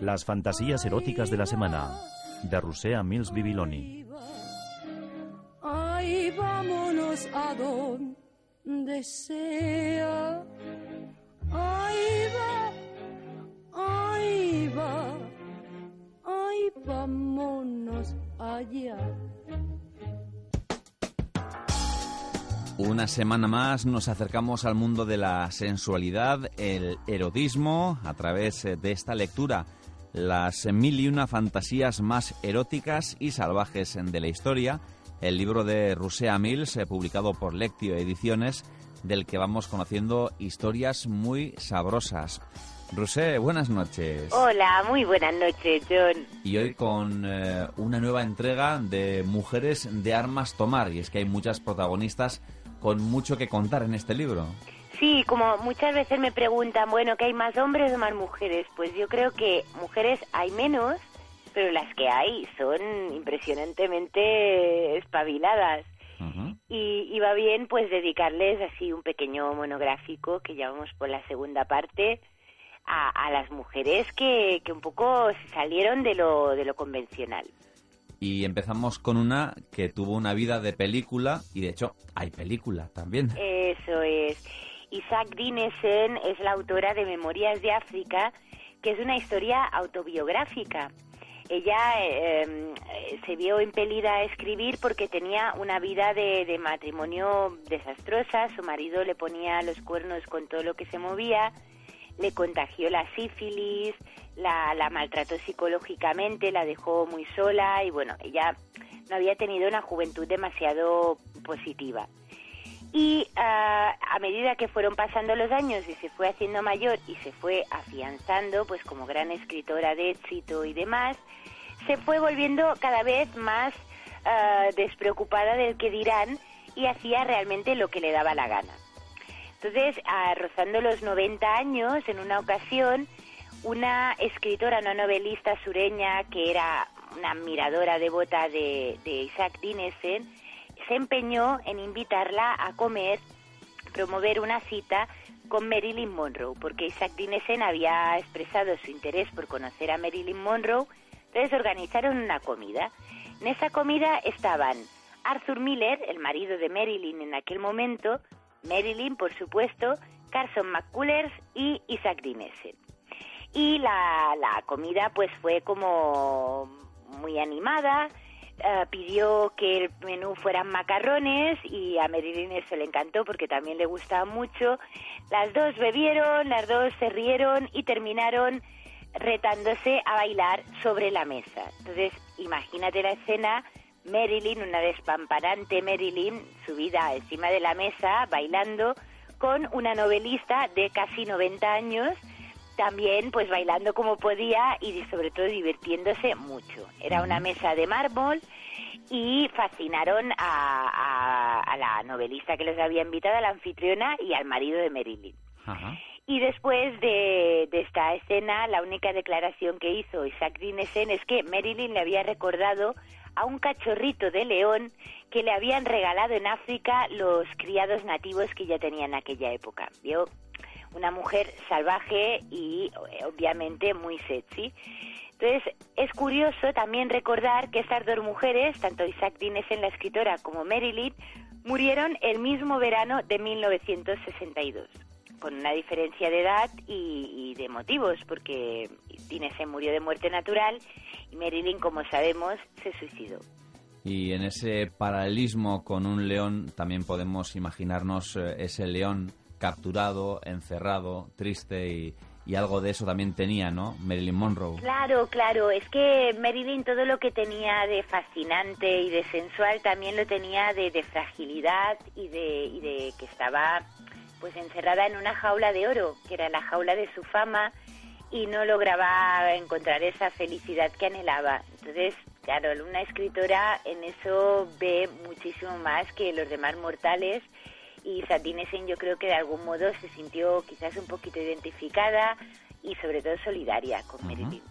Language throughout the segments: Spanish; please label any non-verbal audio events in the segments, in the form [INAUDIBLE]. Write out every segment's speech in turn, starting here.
Las fantasías eróticas de la semana. De Rusea Mills Bibiloni. Ahí vámonos a donde sea. Ahí va, ahí va, ahí vámonos allá. Una semana más nos acercamos al mundo de la sensualidad, el erotismo, a través eh, de esta lectura, las mil y una fantasías más eróticas y salvajes de la historia, el libro de Rusea Mills, publicado por Lectio Ediciones, del que vamos conociendo historias muy sabrosas. Rusé, buenas noches. Hola, muy buenas noches, John. Y hoy con eh, una nueva entrega de Mujeres de Armas Tomar, y es que hay muchas protagonistas con mucho que contar en este libro. Sí, como muchas veces me preguntan, bueno, ¿que hay más hombres o más mujeres? Pues yo creo que mujeres hay menos, pero las que hay son impresionantemente espabiladas. Y, y va bien pues dedicarles así un pequeño monográfico que ya vamos por la segunda parte a, a las mujeres que, que un poco salieron de lo, de lo convencional. Y empezamos con una que tuvo una vida de película, y de hecho hay película también. Eso es. Isaac Dinesen es la autora de Memorias de África, que es una historia autobiográfica. Ella eh, eh, se vio impelida a escribir porque tenía una vida de, de matrimonio desastrosa. Su marido le ponía los cuernos con todo lo que se movía, le contagió la sífilis, la, la maltrató psicológicamente, la dejó muy sola y bueno, ella no había tenido una juventud demasiado positiva. Y ah, a medida que fueron pasando los años y se fue haciendo mayor y se fue afianzando, pues como gran escritora de éxito y demás, se fue volviendo cada vez más ah, despreocupada del que dirán y hacía realmente lo que le daba la gana. Entonces, ah, rozando los 90 años, en una ocasión, una escritora, una novelista sureña que era una admiradora devota de, de Isaac Dinesen, se empeñó en invitarla a comer, promover una cita con Marilyn Monroe, porque Isaac Dinesen había expresado su interés por conocer a Marilyn Monroe, entonces organizaron una comida. En esa comida estaban Arthur Miller, el marido de Marilyn en aquel momento, Marilyn, por supuesto, Carson McCullers y Isaac Dinesen. Y la, la comida pues fue como muy animada, eh, pidió que el menú fueran macarrones y a Marilyn eso le encantó porque también le gustaba mucho. Las dos bebieron, las dos se rieron y terminaron retándose a bailar sobre la mesa. Entonces, imagínate la escena, Marilyn, una despamparante Marilyn, subida encima de la mesa, bailando con una novelista de casi 90 años, también pues bailando como podía y sobre todo divirtiéndose mucho. Era una mesa de mármol y fascinaron a, a- a la novelista que les había invitado, a la anfitriona y al marido de Marilyn. Ajá. Y después de, de esta escena, la única declaración que hizo Isaac Dinesen es que Marilyn le había recordado a un cachorrito de león que le habían regalado en África los criados nativos que ya tenían en aquella época. Vio una mujer salvaje y eh, obviamente muy sexy. Entonces, es curioso también recordar que estas dos mujeres, tanto Isaac Dinesen, la escritora, como Marilyn, murieron el mismo verano de 1962 con una diferencia de edad y, de motivos, porque Dinesen murió de muerte natural y Marilyn, como sabemos, se suicidó. Y en ese paralelismo con un león también podemos imaginarnos eh, ese león capturado, encerrado, triste y, y algo de eso también tenía, ¿no? Marilyn Monroe. Claro, claro, es que Marilyn todo lo que tenía de fascinante y de sensual también lo tenía de, de fragilidad y de, y de que estaba pues encerrada en una jaula de oro, que era la jaula de su fama y no lograba encontrar esa felicidad que anhelaba. Entonces, claro, una escritora en eso ve muchísimo más que los demás mortales y Satinesen yo creo que de algún modo se sintió quizás un poquito identificada y sobre todo solidaria con Marilyn.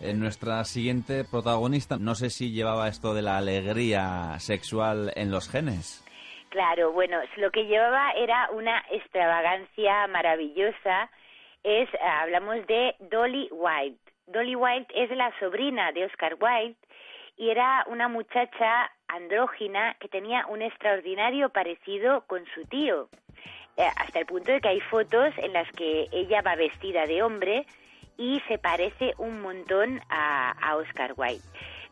En nuestra siguiente protagonista, no sé si llevaba esto de la alegría sexual en los genes. Claro, bueno, lo que llevaba era una extravagancia maravillosa. Es, hablamos de Dolly Wilde. Dolly Wilde es la sobrina de Oscar Wilde y era una muchacha andrógina que tenía un extraordinario parecido con su tío, eh, hasta el punto de que hay fotos en las que ella va vestida de hombre y se parece un montón a, Oscar Wilde.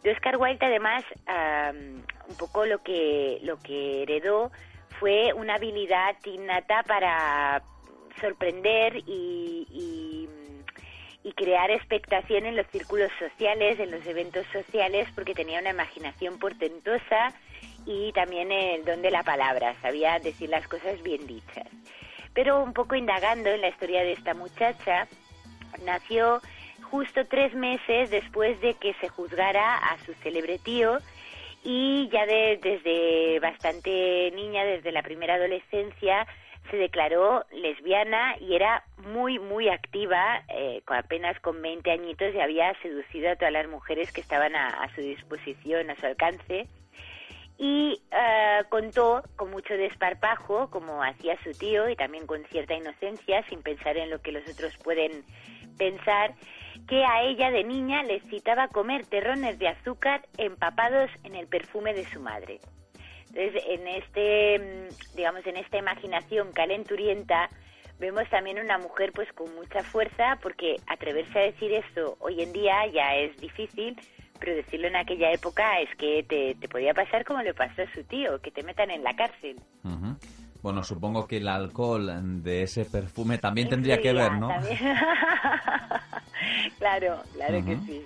De Oscar Wilde, además, un poco lo que, lo que heredó fue una habilidad innata para sorprender y crear expectación en los círculos sociales, en los eventos sociales, porque tenía una imaginación portentosa y también el don de la palabra, sabía decir las cosas bien dichas. Pero un poco indagando en la historia de esta muchacha, nació justo tres meses después de que se juzgara a su célebre tío y ya desde bastante niña, desde la primera adolescencia, se declaró lesbiana y era muy, muy activa, eh, apenas con 20 añitos y había seducido a todas las mujeres que estaban a, su disposición, a su alcance. Y eh, contó con mucho desparpajo, como hacía su tío, y también con cierta inocencia, sin pensar en lo que los otros pueden pensar, que a ella de niña le citaba comer terrones de azúcar empapados en el perfume de su madre. Entonces, en este, mm, digamos, en esta imaginación calenturienta, vemos también una mujer pues con mucha fuerza, porque atreverse a decir esto hoy en día ya es difícil, pero decirlo en aquella época es que te, podía pasar como le pasó a su tío, que te metan en la cárcel. Bueno, supongo que el alcohol de ese perfume también tendría que ver, ¿no? [LAUGHS] claro, claro que sí.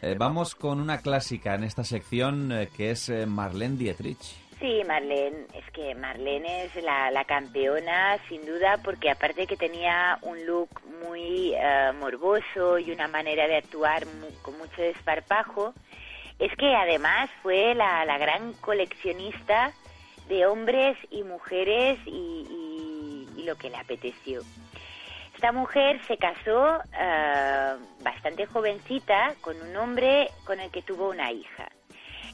Eh, vamos con una clásica en esta sección eh, que es eh, Marlene Dietrich. Sí, Marlene, es que Marlene es la, campeona sin duda porque aparte que tenía un look muy eh, morboso y una manera de actuar con mucho desparpajo, es que además fue la, gran coleccionista de hombres y mujeres y, lo que le apeteció. Esta mujer se casó eh, bastante jovencita con un hombre con el que tuvo una hija.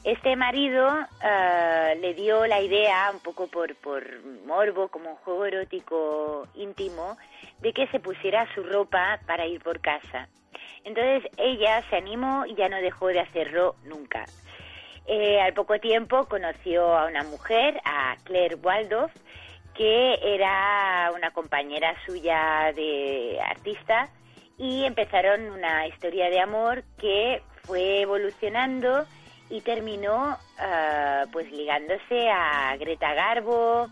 Este marido eh, le dio la idea, un poco por, por morbo, como un juego erótico íntimo, de que se pusiera su ropa para ir por casa. Entonces ella se animó y ya no dejó de hacerlo nunca. Eh, al poco tiempo conoció a una mujer, a Claire Waldorf, que era una compañera suya de artista y empezaron una historia de amor que fue evolucionando y terminó ah, pues ligándose a Greta Garbo,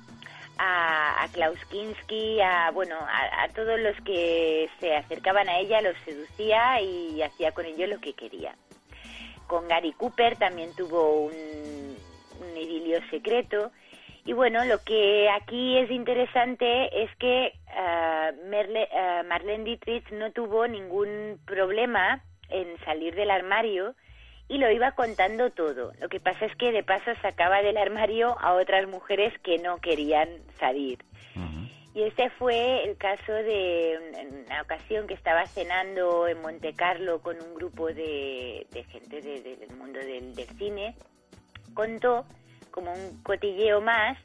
a, Klaus Kinski, a bueno, a, todos los que se acercaban a ella, los seducía y hacía con ellos lo que quería. Con Gary Cooper también tuvo un, un idilio secreto. Y bueno, lo que aquí es interesante es que uh, Marlene Dietrich no tuvo ningún problema en salir del armario y lo iba contando todo. Lo que pasa es que de paso sacaba del armario a otras mujeres que no querían salir. Y este fue el caso de una ocasión que estaba cenando en Monte Carlo con un grupo de, gente del mundo del, del cine. Contó, como un cotilleo más,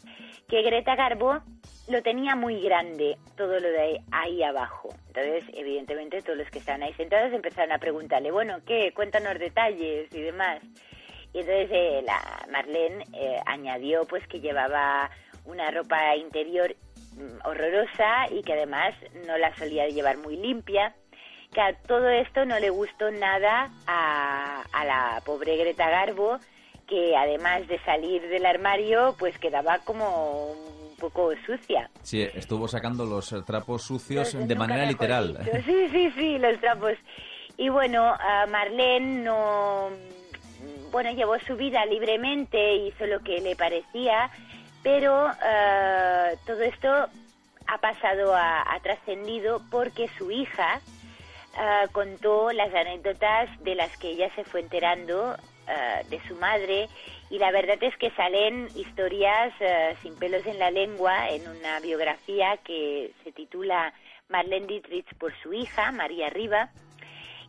que Greta Garbo lo tenía muy grande todo lo de ahí abajo. Entonces, evidentemente, todos los que estaban ahí sentados empezaron a preguntarle, bueno, ¿qué? Cuéntanos detalles y demás. Y entonces eh, la Marlene eh, añadió pues que llevaba una ropa interior mm, horrorosa y que además no la solía llevar muy limpia. Que todo esto no le gustó nada a, a la pobre Greta Garbo, que además de salir del armario, pues quedaba como poco sucia. Sí, estuvo sacando los eh, trapos sucios Los de manera literal. Sí, sí, sí, los trapos. Y bueno, a Marlene no... Bueno, llevó su vida libremente, hizo lo que le parecía, pero eh, todo esto ha pasado a, ha trascendido porque su hija eh, contó las anécdotas de las que ella se fue enterando eh, de su madre y la verdad es que salen historias eh, sin pelos en la lengua en una biografía que se titula Marlene Dietrich por su hija, María Riva,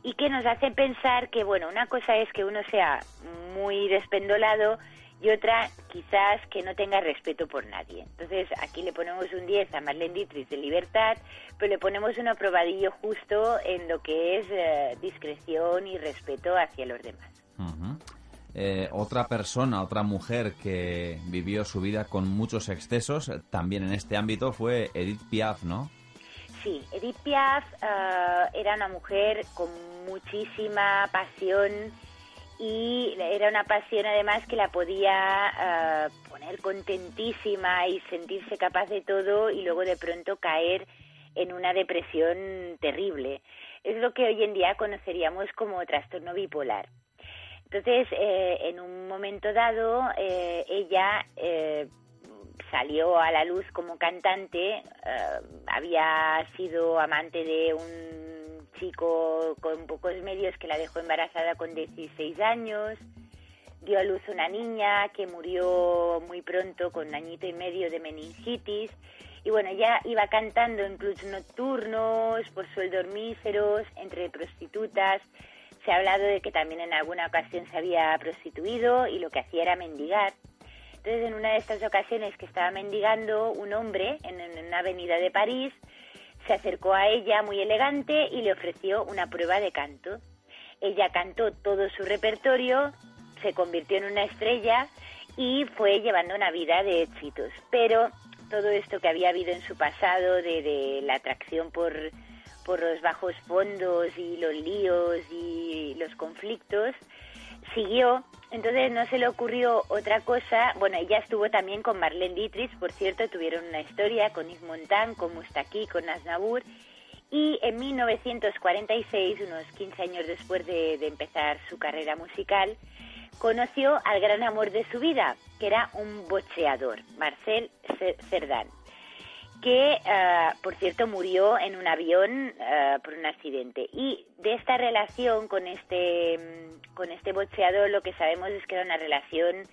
y que nos hace pensar que, bueno, una cosa es que uno sea muy despendolado y otra quizás que no tenga respeto por nadie. Entonces aquí le ponemos un 10 a Marlene Dietrich de libertad, pero le ponemos un aprobadillo justo en lo que es eh, discreción y respeto hacia los demás. Eh, otra persona, otra mujer que vivió su vida con muchos excesos, también en este ámbito, fue Edith Piaf, ¿no? Sí, Edith Piaf eh, era una mujer con muchísima pasión y era una pasión además que la podía eh, poner contentísima y sentirse capaz de todo y luego de pronto caer en una depresión terrible. Es lo que hoy en día conoceríamos como trastorno bipolar. Entonces, eh, en un momento dado, eh, ella eh, salió a la luz como cantante, eh, había sido amante de un chico con pocos medios que la dejó embarazada con 16 años, dio a luz una niña que murió muy pronto con un añito y medio de meningitis y bueno, ya iba cantando en clubs nocturnos, por sueldos míseros, entre prostitutas. Se ha hablado de que también en alguna ocasión se había prostituido y lo que hacía era mendigar. Entonces, en una de estas ocasiones que estaba mendigando, un hombre en, una avenida de París se acercó a ella muy elegante y le ofreció una prueba de canto. Ella cantó todo su repertorio, se convirtió en una estrella y fue llevando una vida de éxitos. Pero todo esto que había habido en su pasado de, de la atracción por, por los bajos fondos y los líos y los conflictos siguió. Entonces no se le ocurrió otra cosa. Bueno, ella estuvo también con Marlene Dietrich, por cierto, tuvieron una historia con Yves Montand, con Moustaki, con Aznavour. Y en 1946, unos 15 años después de, de empezar su carrera musical, conoció al gran amor de su vida, que era un boxeador, Marcel Ce- Cerdan, que, eh, por cierto, murió en un avión eh, por un accidente. Y de esta relación con este, mm, con este boxeador, lo que sabemos es que era una relación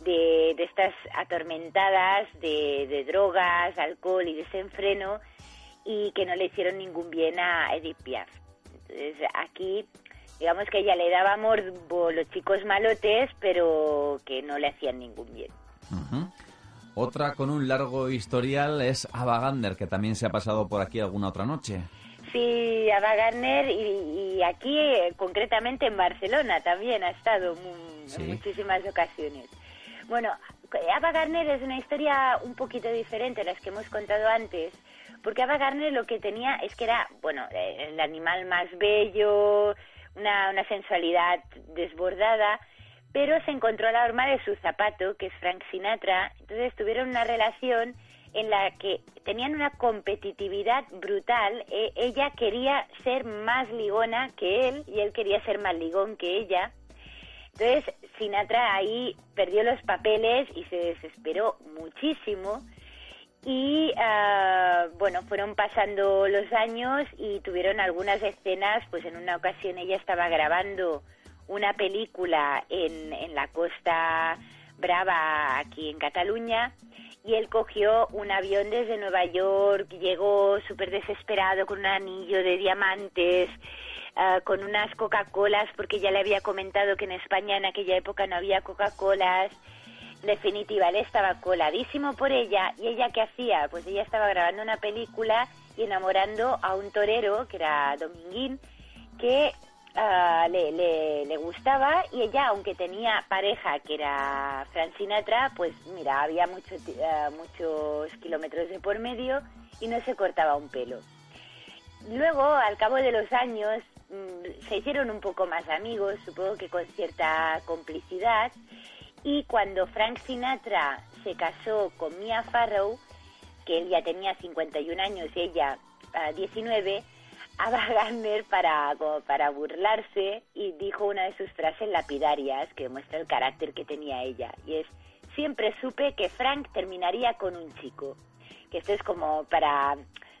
de, de estas atormentadas de, de drogas, alcohol y desenfreno, y que no le hicieron ningún bien a Edith Piaf. Entonces, aquí digamos que ella le daba morbo los chicos malotes, pero que no le hacían ningún bien. Ujú. Otra con un largo historial es Ava Gardner, que también se ha pasado por aquí alguna otra noche. Sí, Ava Gardner y, y aquí eh, concretamente en Barcelona también ha estado Sí. en muchísimas ocasiones. Bueno, Ava Gardner es una historia un poquito diferente a las que hemos contado antes, porque Ava Gardner lo que tenía es que era, bueno, eh, el animal más bello, una, una sensualidad desbordada, pero se encontró la horma de su zapato, que es Frank Sinatra, entonces tuvieron una relación en la que tenían una competitividad brutal. Eh, ella quería ser más ligona que él y él quería ser más ligón que ella. Entonces Sinatra ahí perdió los papeles y se desesperó muchísimo. Y ah, bueno, fueron pasando los años y tuvieron algunas escenas, pues en una ocasión ella estaba grabando una película en, en la Costa Brava, aquí en Cataluña, y él cogió un avión desde Nueva York, llegó súper desesperado con un anillo de diamantes, ah, con unas Coca-Colas, porque ya le había comentado que en España en aquella época no había Coca-Colas. Definitiva, él estaba coladísimo por ella y ella qué hacía? Pues ella estaba grabando una película y enamorando a un torero que era Dominguín que ah, le, le, le gustaba y ella, aunque tenía pareja que era Frank Sinatra, pues mira, había mucho, ah, muchos kilómetros de por medio y no se cortaba un pelo. Luego, al cabo de los años, mm, se hicieron un poco más amigos, supongo que con cierta complicidad, y cuando Frank Sinatra se casó con Mia Farrow, que él ya tenía 51 años y ella 19, [LAUGHS] Ava Gardner para, para burlarse y dijo una de sus frases lapidarias que muestra el carácter que tenía ella y es siempre supe que Frank terminaría con un chico que esto es como para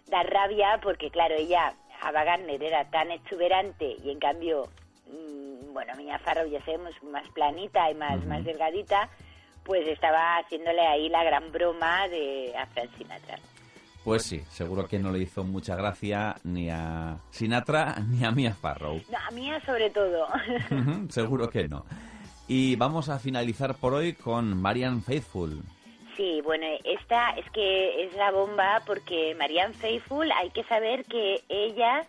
dar rabia porque claro ella Ava Gardner era tan exuberante y en cambio mm, bueno Miña Farrow ya sabemos más planita y más más delgadita pues estaba haciéndole ahí la gran broma de a Frank Sinatra pues sí, seguro que no le hizo mucha gracia ni a Sinatra [LAUGHS] ni a Mia Farrow. No, a Mia sobre todo. [LAUGHS] seguro que no. Y vamos a finalizar por hoy con Marianne Faithful. Sí, bueno, esta es que es la bomba porque Marianne Faithful hay que saber que ella,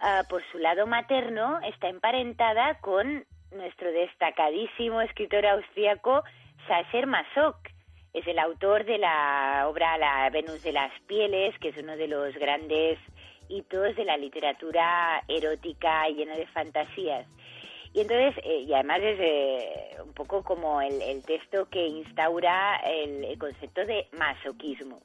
ah, por su lado materno, está emparentada con nuestro destacadísimo escritor austriaco Sacher Masoch es el autor de la obra La Venus de las Pieles, que es uno de los grandes hitos de la literatura erótica y llena de fantasías. Y entonces, eh, y además es eh, un poco como el, texto que instaura el, concepto de masoquismo.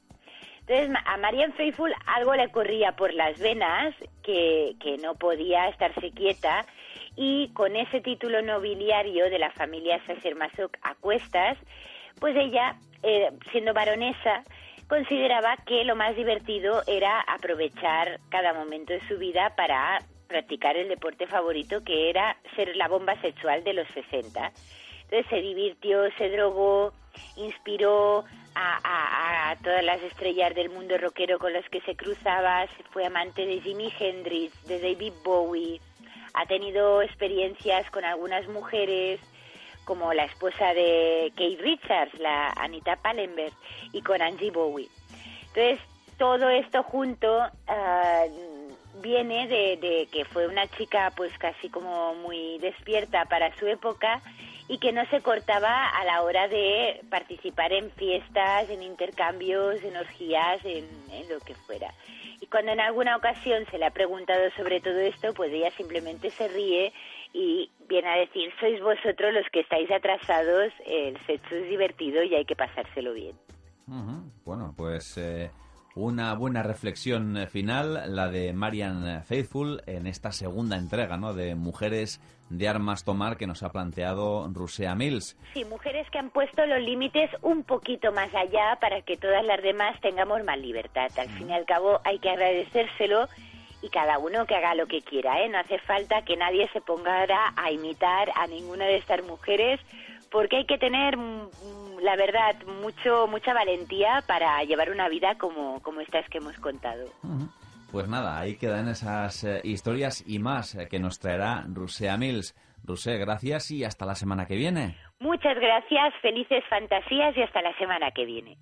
Entonces, a Marianne Faithful algo le corría por las venas, que, que no podía estarse quieta, y con ese título nobiliario de la familia Sacher-Masoch a cuestas, pues ella eh, siendo baronesa, consideraba que lo más divertido era aprovechar cada momento de su vida para practicar el deporte favorito que era ser la bomba sexual de los 60. Entonces se divirtió, se drogó, inspiró a, a, todas las estrellas del mundo rockero con los que se cruzaba, fue amante de Jimi Hendrix, de David Bowie, ha tenido experiencias con algunas mujeres, como la esposa de Kate Richards, la Anita Pallenberg, y con Angie Bowie. Entonces, todo esto junto ah, viene de, que fue una chica pues casi como muy despierta para su época y que no se cortaba a la hora de participar en fiestas, en intercambios, en orgías, en lo que fuera. Y cuando en alguna ocasión se le ha preguntado sobre todo esto, pues ella simplemente se ríe y viene a decir, sois vosotros los que estáis atrasados, el sexo es divertido y hay que pasárselo bien. Bueno, pues eh, una buena reflexión final, la de Marian Faithful en esta segunda entrega ¿no? de Mujeres de Armas Tomar que nos ha planteado Rusea Mills. Sí, mujeres que han puesto los límites un poquito más allá para que todas las demás tengamos más libertad. Al fin y al cabo hay que agradecérselo y cada uno que haga lo que quiera, ¿eh? No hace falta que nadie se ponga a imitar a ninguna de estas mujeres porque hay que tener, mm, la verdad, mucho mucha valentía para llevar una vida como, como estas que hemos contado. Pues nada, ahí quedan esas eh, historias y más eh, que nos traerá Rusea Mills. Rusé, gracias y hasta la semana que viene. Muchas gracias, felices fantasías y hasta la semana que viene.